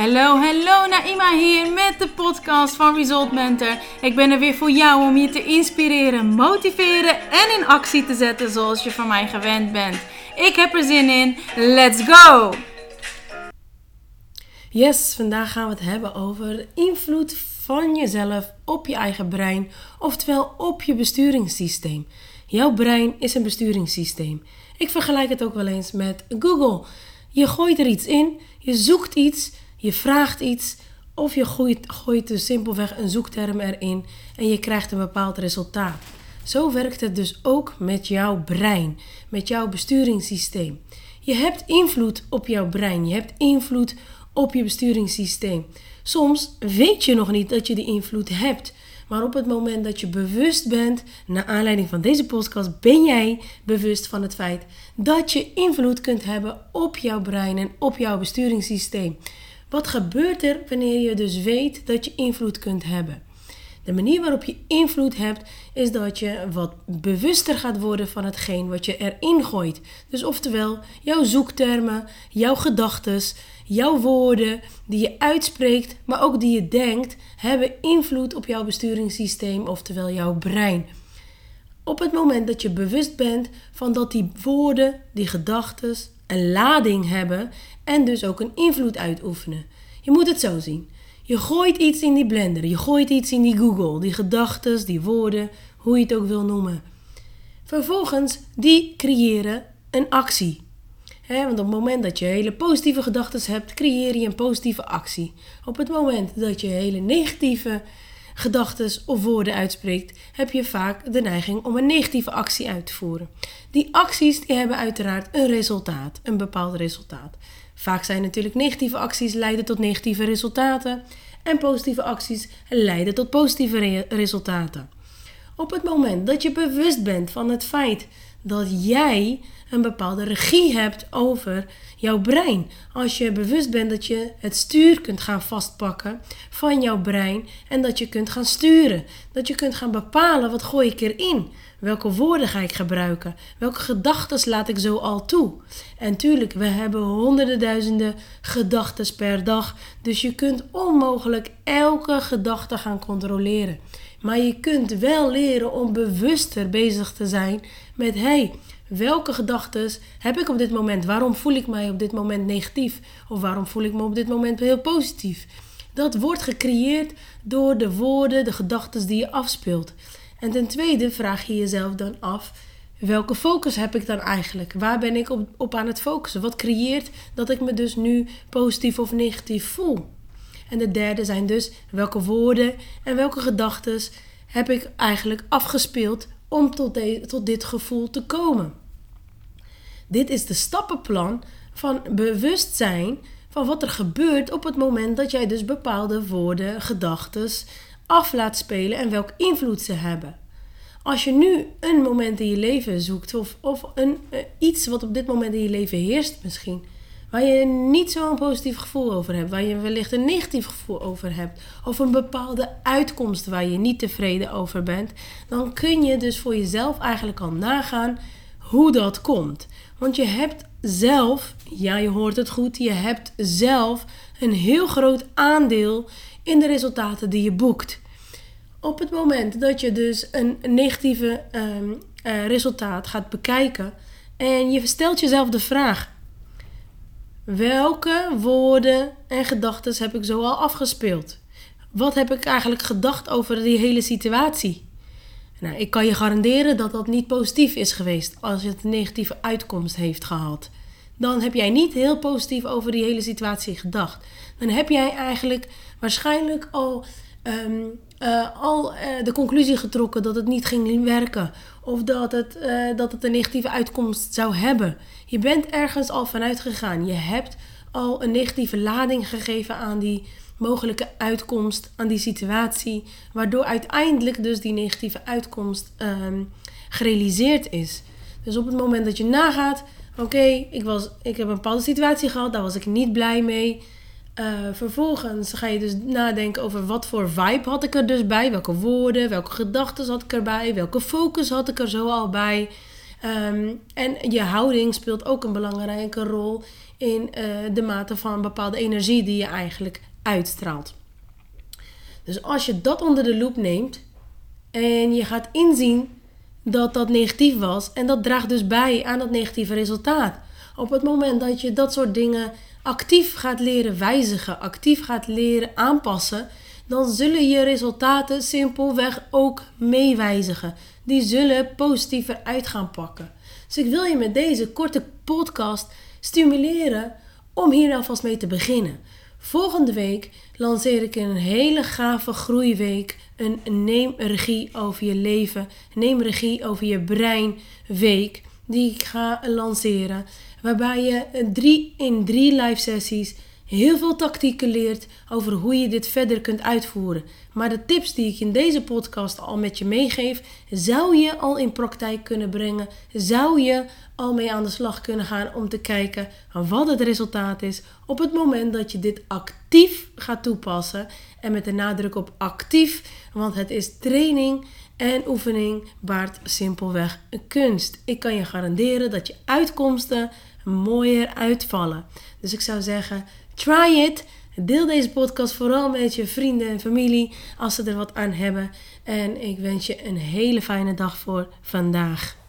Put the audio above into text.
Hallo, hallo, Naima hier met de podcast van Result Mentor. Ik ben er weer voor jou om je te inspireren, motiveren en in actie te zetten zoals je van mij gewend bent. Ik heb er zin in. Let's go! Yes, vandaag gaan we het hebben over de invloed van jezelf op je eigen brein, oftewel op je besturingssysteem. Jouw brein is een besturingssysteem. Ik vergelijk het ook wel eens met Google. Je gooit er iets in, je zoekt iets, je vraagt iets of je gooit, gooit dus simpelweg een zoekterm erin en je krijgt een bepaald resultaat. Zo werkt het dus ook met jouw brein, met jouw besturingssysteem. Je hebt invloed op jouw brein, je hebt invloed op je besturingssysteem. Soms weet je nog niet dat je die invloed hebt. Maar op het moment dat je bewust bent, naar aanleiding van deze podcast, ben jij bewust van het feit dat je invloed kunt hebben op jouw brein en op jouw besturingssysteem. Wat gebeurt er wanneer je dus weet dat je invloed kunt hebben? De manier waarop je invloed hebt, is dat je wat bewuster gaat worden van hetgeen wat je erin gooit. Dus oftewel, jouw zoektermen, jouw gedachten, jouw woorden die je uitspreekt, maar ook die je denkt, hebben invloed op jouw besturingssysteem, oftewel jouw brein. Op het moment dat je bewust bent van dat die woorden, die gedachten, een lading hebben en dus ook een invloed uitoefenen. Je moet het zo zien. Je gooit iets in die blender, je gooit iets in die Google, die gedachten, die woorden, hoe je het ook wil noemen. Vervolgens, die creëren een actie. want op het moment dat je hele positieve gedachten hebt, creëer je een positieve actie. Op het moment dat je hele negatieve gedachten of woorden uitspreekt, heb je vaak de neiging om een negatieve actie uit te voeren. Die acties die hebben uiteraard een resultaat, een bepaald resultaat. Vaak zijn natuurlijk negatieve acties leiden tot negatieve resultaten en positieve acties leiden tot positieve resultaten. Op het moment dat je bewust bent van het feit dat jij een bepaalde regie hebt over jouw brein. Als je bewust bent dat je het stuur kunt gaan vastpakken van jouw brein en dat je kunt gaan sturen. Dat je kunt gaan bepalen wat gooi ik erin. Welke woorden ga ik gebruiken? Welke gedachten laat ik zo al toe? En tuurlijk, we hebben honderden duizenden gedachten per dag. Dus je kunt onmogelijk elke gedachte gaan controleren. Maar je kunt wel leren om bewuster bezig te zijn met welke gedachten heb ik op dit moment? Waarom voel ik mij op dit moment negatief? Of waarom voel ik me op dit moment heel positief? Dat wordt gecreëerd door de woorden, de gedachten die je afspeelt. En ten tweede vraag je jezelf dan af: welke focus heb ik dan eigenlijk? Waar ben ik op, op aan het focussen? Wat creëert dat ik me dus nu positief of negatief voel? En de derde zijn dus welke woorden en welke gedachten heb ik eigenlijk afgespeeld om tot, tot dit gevoel te komen. Dit is de stappenplan van bewustzijn van wat er gebeurt op het moment dat jij dus bepaalde woorden, gedachten af laat spelen en welk invloed ze hebben. Als je nu een moment in je leven zoekt of, of een, eh, iets wat op dit moment in je leven heerst misschien, waar je niet zo'n positief gevoel over hebt, waar je wellicht een negatief gevoel over hebt, of een bepaalde uitkomst waar je niet tevreden over bent, dan kun je dus voor jezelf eigenlijk al nagaan hoe dat komt. Want je hebt zelf, ja je hoort het goed, je hebt zelf een heel groot aandeel in de resultaten die je boekt. Op het moment dat je dus een negatieve um, uh, resultaat gaat bekijken en je stelt jezelf de vraag: welke woorden en gedachten heb ik zo al afgespeeld? Wat heb ik eigenlijk gedacht over die hele situatie? Nou, ik kan je garanderen dat dat niet positief is geweest als het een negatieve uitkomst heeft gehad. Dan heb jij niet heel positief over die hele situatie gedacht. Dan heb jij eigenlijk waarschijnlijk al, um, uh, al uh, de conclusie getrokken dat het niet ging werken. Of dat het, uh, dat het een negatieve uitkomst zou hebben. Je bent ergens al vanuit gegaan. Je hebt al een negatieve lading gegeven aan die mogelijke uitkomst, aan die situatie. Waardoor uiteindelijk dus die negatieve uitkomst um, gerealiseerd is. Dus op het moment dat je nagaat, oké, okay, ik, ik heb een bepaalde situatie gehad, daar was ik niet blij mee. Uh, vervolgens ga je dus nadenken over wat voor vibe had ik er dus bij. Welke woorden, welke gedachten had ik erbij. Welke focus had ik er zo al bij. Ehm, en je houding speelt ook een belangrijke rol in uh, de mate van bepaalde energie die je eigenlijk uitstraalt. Dus als je dat onder de loep neemt en je gaat inzien dat dat negatief was en dat draagt dus bij aan dat negatieve resultaat. Op het moment dat je dat soort dingen actief gaat leren wijzigen, actief gaat leren aanpassen, dan zullen je resultaten simpelweg ook meewijzigen. Die zullen positiever uit gaan pakken. Dus ik wil je met deze korte podcast stimuleren om hier alvast mee te beginnen. Volgende week lanceer ik een hele gave groeiweek. Een neem regie over je leven, neem regie over je brein week. Die ik ga lanceren. Waarbij je drie in drie live sessies heel veel tactieken leert over hoe je dit verder kunt uitvoeren. Maar de tips die ik in deze podcast al met je meegeef, zou je al in praktijk kunnen brengen. Zou je al mee aan de slag kunnen gaan om te kijken wat het resultaat is op het moment dat je dit actief gaat toepassen. En met de nadruk op actief, want het is training en oefening baart simpelweg een kunst. Ik kan je garanderen dat je uitkomsten mooier uitvallen. Dus ik zou zeggen, try it. Deel deze podcast vooral met je vrienden en familie als ze er wat aan hebben. En ik wens je een hele fijne dag voor vandaag.